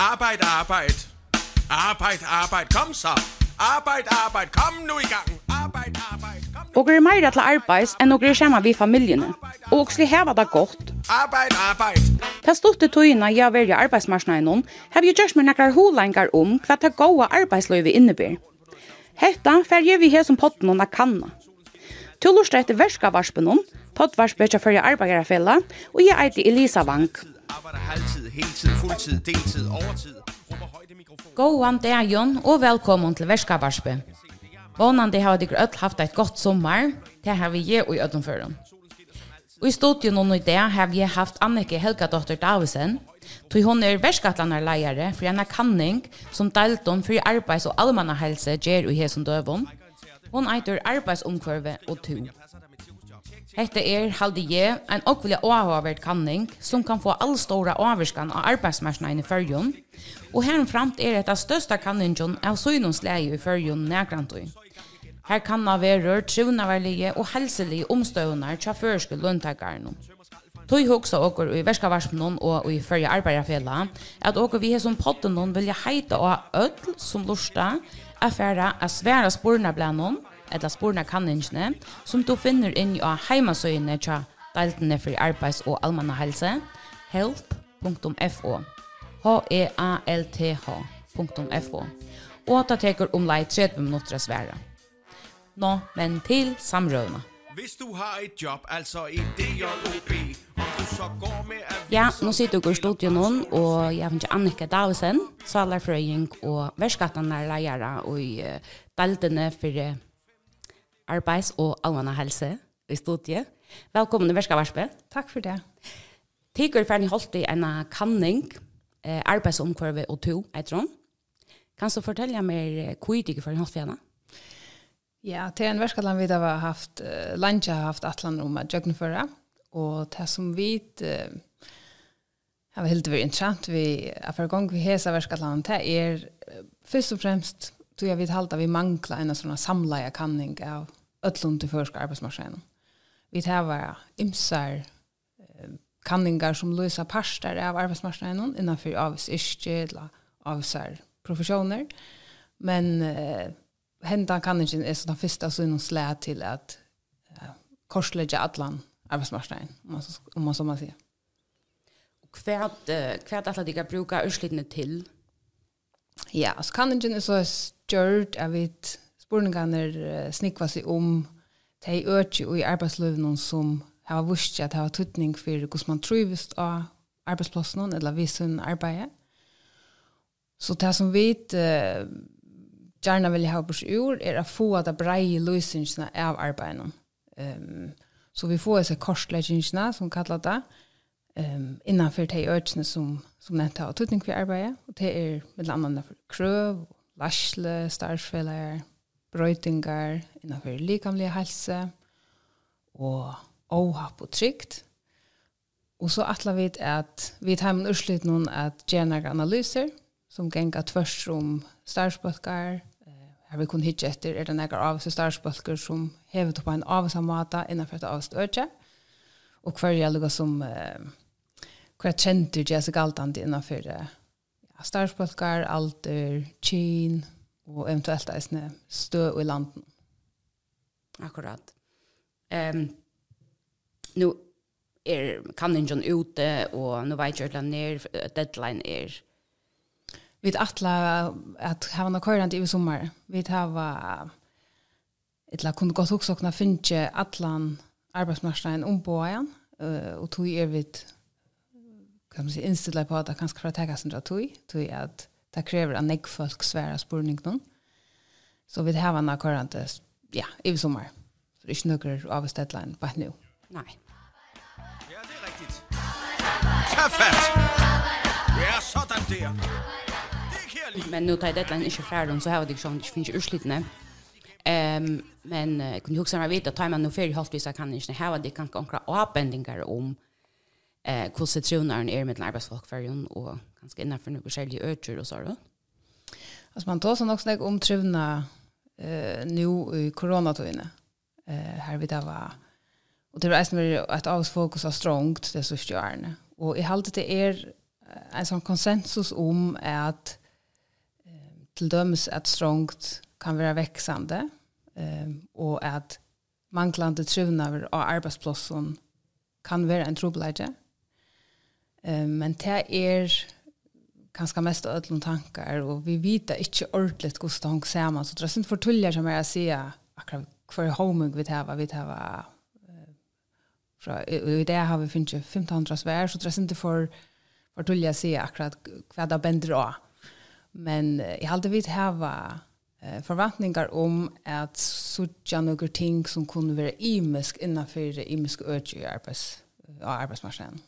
Arbeid, arbeid. Arbeid, arbeid. Kom så. Arbeid, arbeid. Kom nu i gang. Arbejd, arbejd. Og er meira til arbeids enn og er skjema vi familjene. Og også heva det godt. Arbeid, arbeid. Ta stort til tøyina jeg verja arbeidsmarsna i noen, har vi gjørs med nekkar holengar om hva ta goa arbeidsløyve innebær. Hetta fer jeg vi her som potten og kanna. Tullurstreite verskavarspunnen, pottvarspunnen for fyrir arbeiderfella, og jeg eiti Elisa Vank. Arbejder halvtid, heltid, fuldtid, deltid, overtid. Råber højt i mikrofon. Gåan dagen og velkommen til Værskabarspe. Vånande har dere ødel haft et godt sommer. Det har vi gjør i ødenføren. Og i studion og i det har vi haft Anneke Helgadotter Davisen, tog hon er verskatlanar leiare for en kanning som delt om for arbeids- og allmannahelse gjer i hesen døvon. Hon eitur arbeidsomkvarve og tur. Hette er, halde Je, en okkvilja åhavert kanning som kan få all stora avvirskan av arbeidsmarsnaen i fyrjun, og herframt er etta størsta kanningen av søgnonsleie i fyrjun nærgrantøy. Her kan det verur trivnaverlige og helselige omstøvnar tja førske løntakarnum. Tøy hugsa okkur i verskavarpnun og i fyrja arbeidarfela at okkur vi har som potten vilja heita og öll som lusta affæra a sværa spurna blannon eller sporene kanningene, som du finner inn i heimasøyene til deltene for arbeids- og allmanna helse, help.fo, h-e-a-l-t-h.fo, og ta teker om lei 30 minutter svære. Nå, men til samrøvene. Hvis du har et jobb, altså ideer og bi, Ja, nå sitter dere i studion hon och jag vet Annika Davisen, Sala og och leiere og och i daltene uh, arbeids- og allmenn helse i studiet. Velkommen til Verska Varspe. Takk for det. Tigur ferdig holdt i en kanning, eh, arbeidsomkvarve og to, jeg tror. Kan du fortelle meg hvor du ferdig holdt i henne? Ja, til en verskaland vi har haft, uh, landja har haft atlan om at jøgnføra, og det som vi uh, har helt vært interessant vi, at for gang vi hesa verskaland, det er uh, først og fremst tror jeg vi halda vi mangla en sånn samleie kanning av öllum til førska arbeidsmarskjene. Vi tar imsar kanningar som løser parster av arbeidsmarskjene innenfor avs iske eller avsar professioner. Men eh, henda kanningen er sånn fyrsta så innom slæ til at eh, korslegge allan arbeidsmarskjene, om man, om man så må si. Hva er det de kan bruke til? Ja, altså kanningen er så stjørt av et spurningene snikva seg om de øke og i arbeidsløvene som har vist at det har tøtning for hvordan man trivist av arbeidsplassen eller visen arbeidet. Så det som vi uh, gjerne vil ha på ur er å få det breie løsningene av arbeidet. Um, så vi får disse korsleggingene som kallar det um, innenfor de økene som, som nevnt har tøtning for arbeidet. Og det er med andre for krøv, varsle, starfeller, brøytingar, innanfor likamlig helse, og åhapp og trygt. Og så atler vi at vi tar med urslit noen at gjerne analyser, som gengar tvørst om starspølkar, her vi kun hitje etter er det nekker av seg starspølker som hevet på en avsamata innanfor et avstøtje, og hver er lukka som eh, hver kjenter gjør seg alt innanfor ja, starspølkar, alder, kyn, og eventuelt eisne stø i landen. Akkurat. Ehm um, nu er kanningen ute og nu vet jeg at ner deadline er Vi atla at ha noe køyrant i sommer. Vi hava etla kunne godt også kunne finne atlan arbeidsmarsdagen om på igjen, og tog er vi kan man si, innstille på at det kanskje for å tega sin tog, tog at Det krever at nek folk svære spørningen. Så vi har en akkurat, ja, i sommer. Så det er ikke noe av stedlein på nå. Nei. Ja, det er riktig. Tøffet! Ja, sånn det er. Men nu tar deadline inte färdig så har det ju inte finns urslitne. Ehm um, men jag kunde också när veta att man nu för halvvis kan inte ha det kan konkreta avbändningar om eh hur citronen är med arbetsfolk för och ganska innanför några särskilt ökar och så då. Alltså man tar sån också om trivna eh nu i inne. Eh här vi det var och det var nästan att avsfokus har strongt det så stjärne. Och i halt det är en sån konsensus om att eh, till döms att strongt kan vara växande eh, och att manglande trivnaver av arbetsplatsen kan vara en trobelage. Eh, men det är ganska mest av ödlom tankar och vi vita inte ordentligt hur det hänger samman så det är inte för tullar som är att akkurat för homing vi tar vi tar fra i det har vi finnes 1500 svær så det er ikke for for tulja si akkurat hva det bender av men jeg vi vidt hava forventningar om at suttja noen ting som kunne være imisk innenfor imisk øtje i arbeids, av arbeidsmaskinen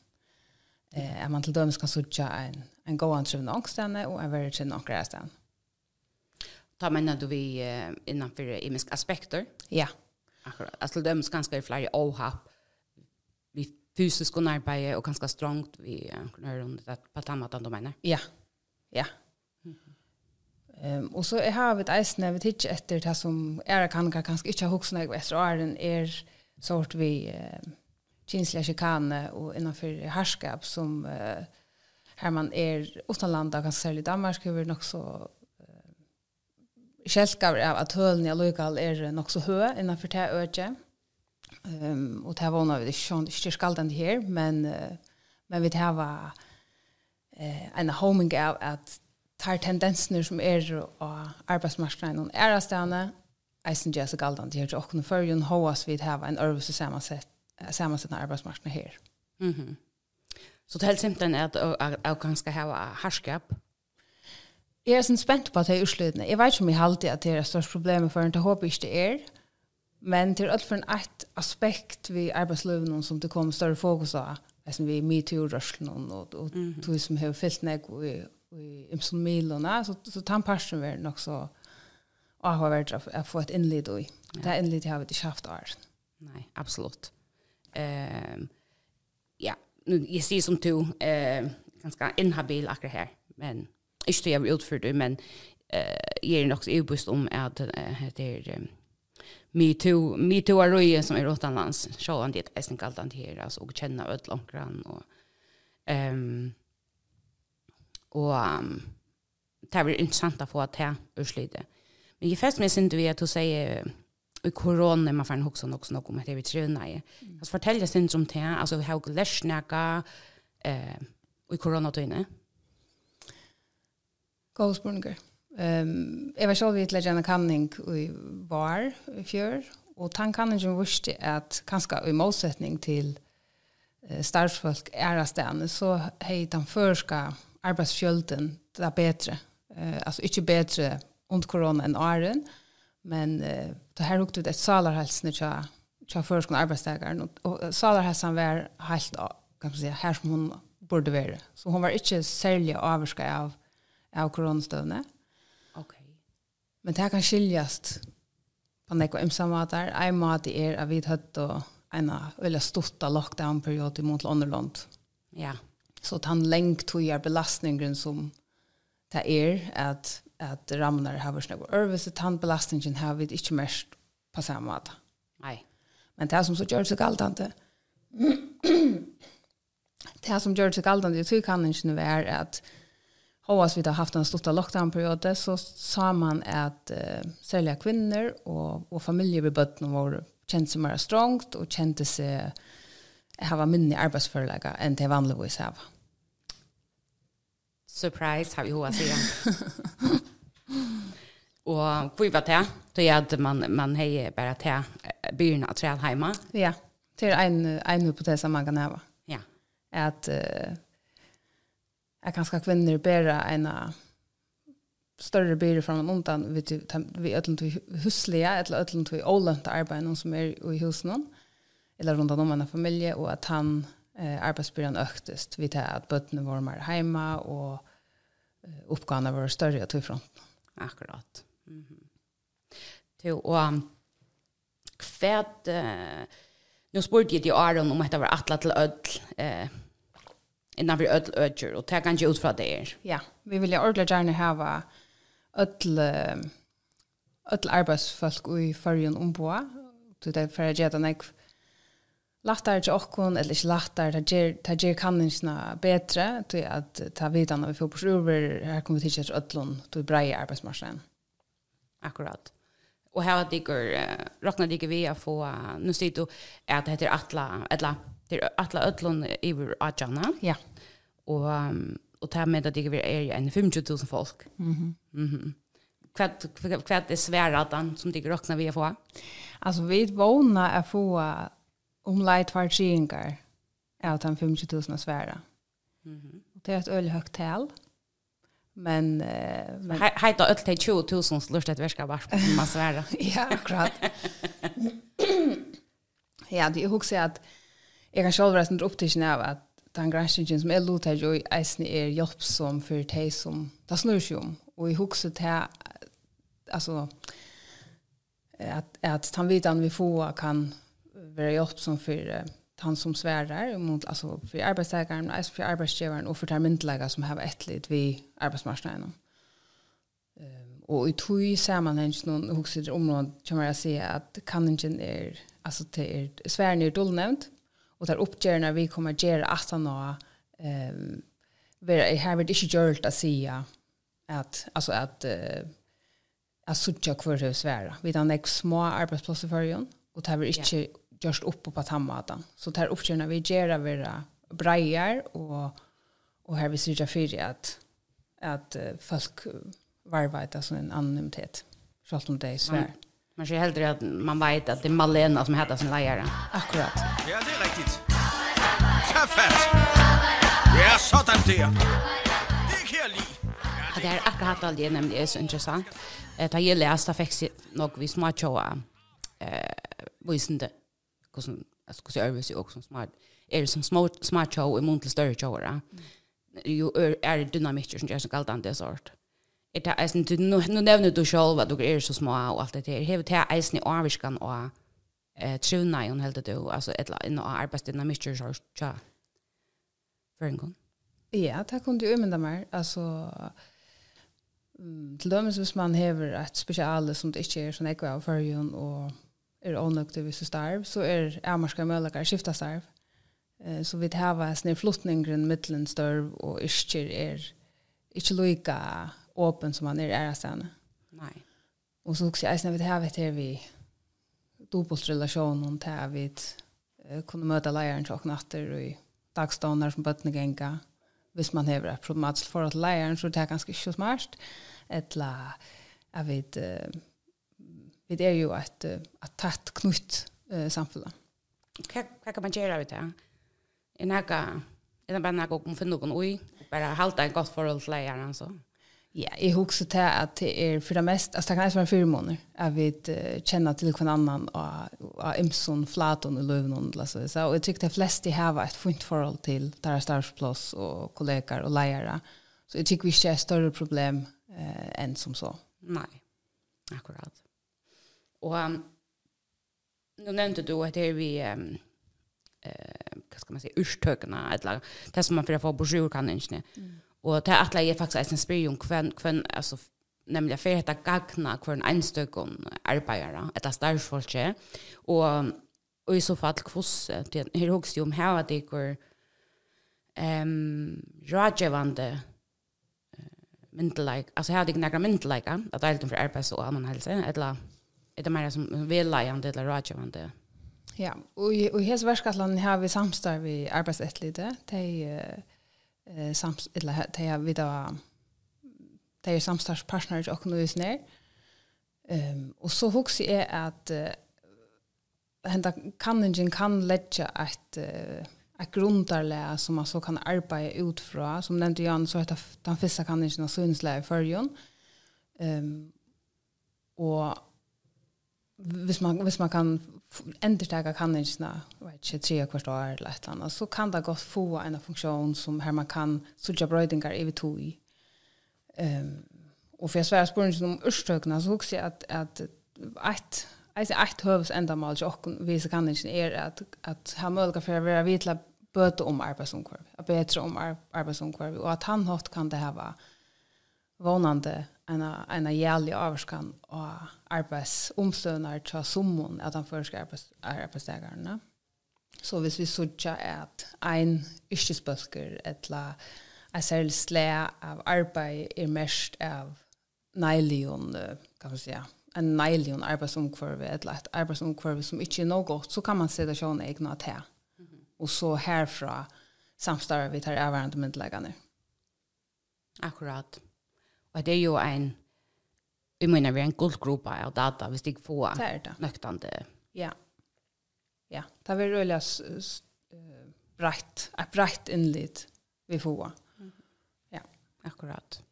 eh, at man til dømes kan sutja en, en gåan trivende ångstene og en verre trivende ångstene. Ta mener du vi uh, innanfor imiske aspekter? Ja. Akkurat. Altså til dømes ganske er flere vi fysisk og nærbeie og ganske strongt vi uh, hører det på den måten du mener? Ja. Ja. Mm -hmm. Um, og så är har vi et eisne, vi tids etter det som er kan kanskje ikke ha hoksen jeg etter åren, er sort vi... Eh, kinsliga chikane och innanför härskap som eh, här man är utanlanda kan säga i Danmark över nog så kjelkar av at hølen i Alugal er nok så høy innenfor det øyne. Um, og det var noe vi ikke skalden her, men, uh, men vi det var uh, en homing av at tar tendenser som er av arbeidsmarknaden og ærestene, eisen gjør seg galden til her til åkken og førjen, hos vi det var en øvelse sammensett sammansättna arbetsmarknaden här. Mm -hmm. Så det är helt simpelt att avgång ska ha härskap? Jag är sen spänt på att det är utslutna. Jag vet inte om jag alltid att det är störst problem för att jag hoppas det är. Men det är allt för en ett aspekt vid arbetslivet som det kommer större fokus av. som vi är metoo-rörseln och, och mm -hmm. som har fyllt ner i Imson Milona. Så, så tandparsen är nog så avhåvärd att få ett inlid i. Det här inlid har vi inte haft av. Nej, absolut eh, ja, nu, jag ser som du eh, ganska inhabil akkurat här. Men inte jag vill utför det, men eh, jag är också obust om att eh, det är um, me too är ju som är utomlands. Så han det är inte allt det här, alltså, och känna öll långran Och, ehm och um, det är intressant att få att det här urslidet. Men jag fäst mig du vet att säga i korona man får en också något något om det vi tror nej. Alltså fortälja sen som te alltså vi har läsnäka eh i corona då inne. Gåsburger. Ehm um, jag var själv vid Legend Canning i var i fjör och tank kan ju visste att kanske i motsättning till eh, starfsfolk är stanna så hej den förska arbetsfjölden där bättre. Eh alltså inte bättre under corona än åren men eh, det här hukte ut ett salarhälsne tja tja förskon arbetstagaren och salarhälsan var helt kan man säga här som hon borde vara. Så hon var inte särskilt överskad av av coronastövne. Okej. Okay. Men det här kan skiljas på några imsamatar. En mat är att vi hade då en eller storta lockdown-period i mot Londonland. Ja. Så att han längt tog belastningen som det är att at ramnar har vært noe øvelse, tannbelastningen har vi ikke mest på samme måte. Nei. Men det som så gjør seg galdende, det som gjør seg tror i tøykanningen være at Håvas vi har haft en stort lockdown-periode, så sa man at uh, særlig kvinner og, og familier vid bøttene våre kjente seg mer strongt og kjente seg hava minne arbeidsførelega enn det vanligvis har. Surprise har vi hoa sig. og vi var det? Då gjorde man, man hei bare til byrna av träd heima. Ja, til en, en hypotes man kan hava. Ja. At uh, jeg kanskje kvinner bära en større byrde fram og undan vi, vi ødelen til huslige, eller ødelen til ålønte arbeid som er i husen, eller rundt om en familie, og at han eh, arbetsbyrån öktest Vi tar att bøttene var mer og eh, oppgavene var större att ifrån. Akkurat. Mm -hmm. och å. Eh, nu spurte jag til Aron om att det var attla till öll eh, innan vi ødel ödjur och det kan ikke ut från det er. Ja, vi vill ju ordentligt gärna ha ødel... Eh, öll i färgen ombå. Så det är för att jag Lattar til okkon, eller ikke lattar, ta ger kanningsna betre, til at ta vidan av vi får på sjuver, her kommer vi til at ødlån, til brei arbeidsmarsen. Akkurat. Og her at dikker, råkna dikker vi å få, nu sier du at det heter Atla, Atla, det er Atla ødlån i vår Ja. Og, og ta med at dikker vi er enn 50.000 folk. Mhm. Mhm kvad kvad är sväratan som det räknar vi att få. Alltså vi vånar att få om omlai tvær tjingar av de 50.000 sværa. Mm -hmm. Det er et øyelig høyt tal. Men, eh, men He heita öll til 20.000 slurst et verska vars på man svære. ja, akkurat. ja, det er hos at jeg kan sjálf resten opptisjen av at den granskingen som er lotet jo i eisen er hjelpsom for de som det snur seg om. Og jeg hos til altså at, at han vidan vi får kan vara hjälp som för han som svärar mot alltså för arbetstagaren, alltså för arbetsgivaren och för termintlägga som har ett litet vid arbetsmarknaden. Ehm och i två sammanhang någon huxar om någon kan man säga att kan inte är alltså det är svärn är dolnämnt och där uppgärna vi kommer att göra att han ehm vera i det ikke gjørt å si at, altså at, uh, at suttja hver høy svära. Vi har nek små arbeidsplasser for henne, og det er ikke yeah gjørst upp på tammatan. Så det er oppgjørende vi gera våra breier, och och här vi ser för att att folk varvar det som en anonymitet. Så om det är svär. Man ser hellre att man vet att det er Malena som heter sin lejare. Akkurat. Ja, det är riktigt. Kaffet! Ja, sådan det. Det kan jag Ja, Det är akkurat allt det nemlig är så intressant. Det har jag läst att jag fick något vi småtjåa. Eh, visende hvordan alltså hur service är också smart? Är det som smart smart show i mun till större show då ju är det dynamiker som jag kallar det sort? Är det alltså nu nu nämner du själv att du är så små och allt det där hevet det är ni avskan och eh truna hon helt det alltså ett en arbetsdynamiker så tja för en gång ja tack om du ömenda mer alltså til dømes hvis man hever et spesiale som det ikke er sånn ekve av førjen og er ånøkte hvis du starv, så er avmarska møllegar skifta starv. Eh, så vi hava en snir flottningren mittlen størv og yrkjer er ikke loika åpen som man er æra stane. Nei. Og så hukse eisne vi hava etter vi dobbelt relasjonen til at vi uh, kunne møte leieren til natter og i dagståndar som bøttene genga. Hvis man hever et problematisk forhold til leieren, så det er ganske ikke smart. Etla, jeg vet, uh, vi er jo et, et tett knutt uh, samfunn. Hva, hva kan man gjøre av det? Er det er det bare noe om finne noen ui? Bare halte en godt forhold til leieren, altså? Ja, jeg husker til at det er for det mest, altså det kan være fire måneder, jeg vi uh, kjenne til hver annen og, och Imson, Flaton og Løvnån, altså, så, og jeg tror de fleste har et fint forhold til deres starvsplass og kollegaer og leiere, så jeg tror ikke det er et større problem eh, enn som så. Nei, akkurat. Og um, nu nämnde du at det er vi um, eh hva skal man si, urstøkene, eller det som man får få på jour kan Og det er at jeg faktisk er en spyr om hvem, hvem altså, nemlig for detta gagna hver en enstök om arbetare ett av starfolke och och i så fall kvoss det här högst jo om her at det går um, rådgjøvende myndelag alltså här det några myndelag at det er är för arbets och annan hälsa eller är det mer som vällägande eller rådgivande? Ja, och i, och i hela världskallan har vi samstar vi arbetsettlite. Det är eh, sams, eller det är vi då det är samstarspartner och nu är ner. Ehm och så huxar är att henta kanningen kan lägga ett ett grundarlä som man så kan arbeta utifrån som nämnde Jan så att den första kanningen av lä i förjon. Ehm och hvis man, hvis man kan endertega kanningsna, vet inte tre kvart år eller ett annat så kan det gott få en funktion som här man kan sudja brödingar i tog. Um, og for jeg svære spørsmål om urstökna så husker jeg att at et, Jeg ett hövs ändamål och visa kan är att att ha möjlighet för att vara vitla böte om arbetsomkurv. Att bättre om arbetsomkurv och att han hatt kan det här vara vånande en en jävlig avskan och arbetsomståndar till sommon att han förskar arbets arbetstagarna. Så hvis vi sådja at ein yrkesbøsker eller en særlig slæ av arbeid er mest av neilion, kan man säga, en neilion arbeidsomkvarve, eller et arbeidsomkvarve som ikke er noe godt, så kan man se det sånn egna til. Mm -hmm. Og så herfra samstarver vi tar avværende myndelagene. Akkurat. Og det er jo en, vi mener, vi er en guldgruppe av data, hvis de ikke får det er det. nøktende. Ja. Ja, det er veldig uh, brett, et brett innlitt vi får. Mm. Ja, akkurat.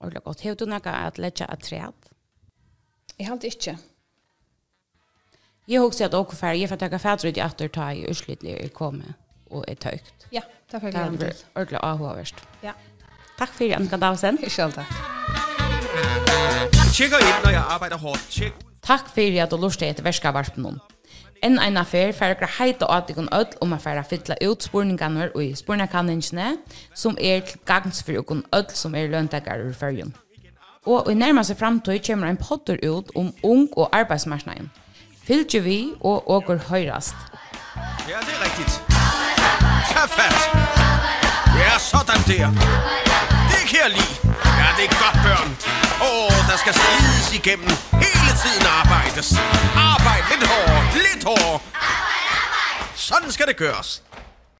Og det er godt. Har du noe at lette et træd? Jeg har det ikke. Jeg har også at åker ferdig, for jeg har ferdig ut i at du tar i utslittlig i komme og er tøykt. Ja, det er ferdig. Det er ordentlig avhåverst. Ja. Takk for Annika Davsen. Selv takk. Tjekk ut når jeg arbeider hårdt. Takk for at du lurte etter verskavarpen nå. En en affær fer gra heita at ikon öll um at fara fylla ut spurningene og i spurnakanningene som er til gangs for ikon öll som er løntakarar i ferjun. Og i nærmeste fremtid kommer en potter ut om ung og arbeidsmarknaden. Fylgje vi og åker høyrast. Ja, det er riktigt. Kaffe! Ja, sådan det ikke kan lide. Ja, det er godt, børn. Åh, der skal slides igennem. Hele tiden arbejdes. Arbejd lidt hårdere, lidt hårdere. Sådan skal det gøres.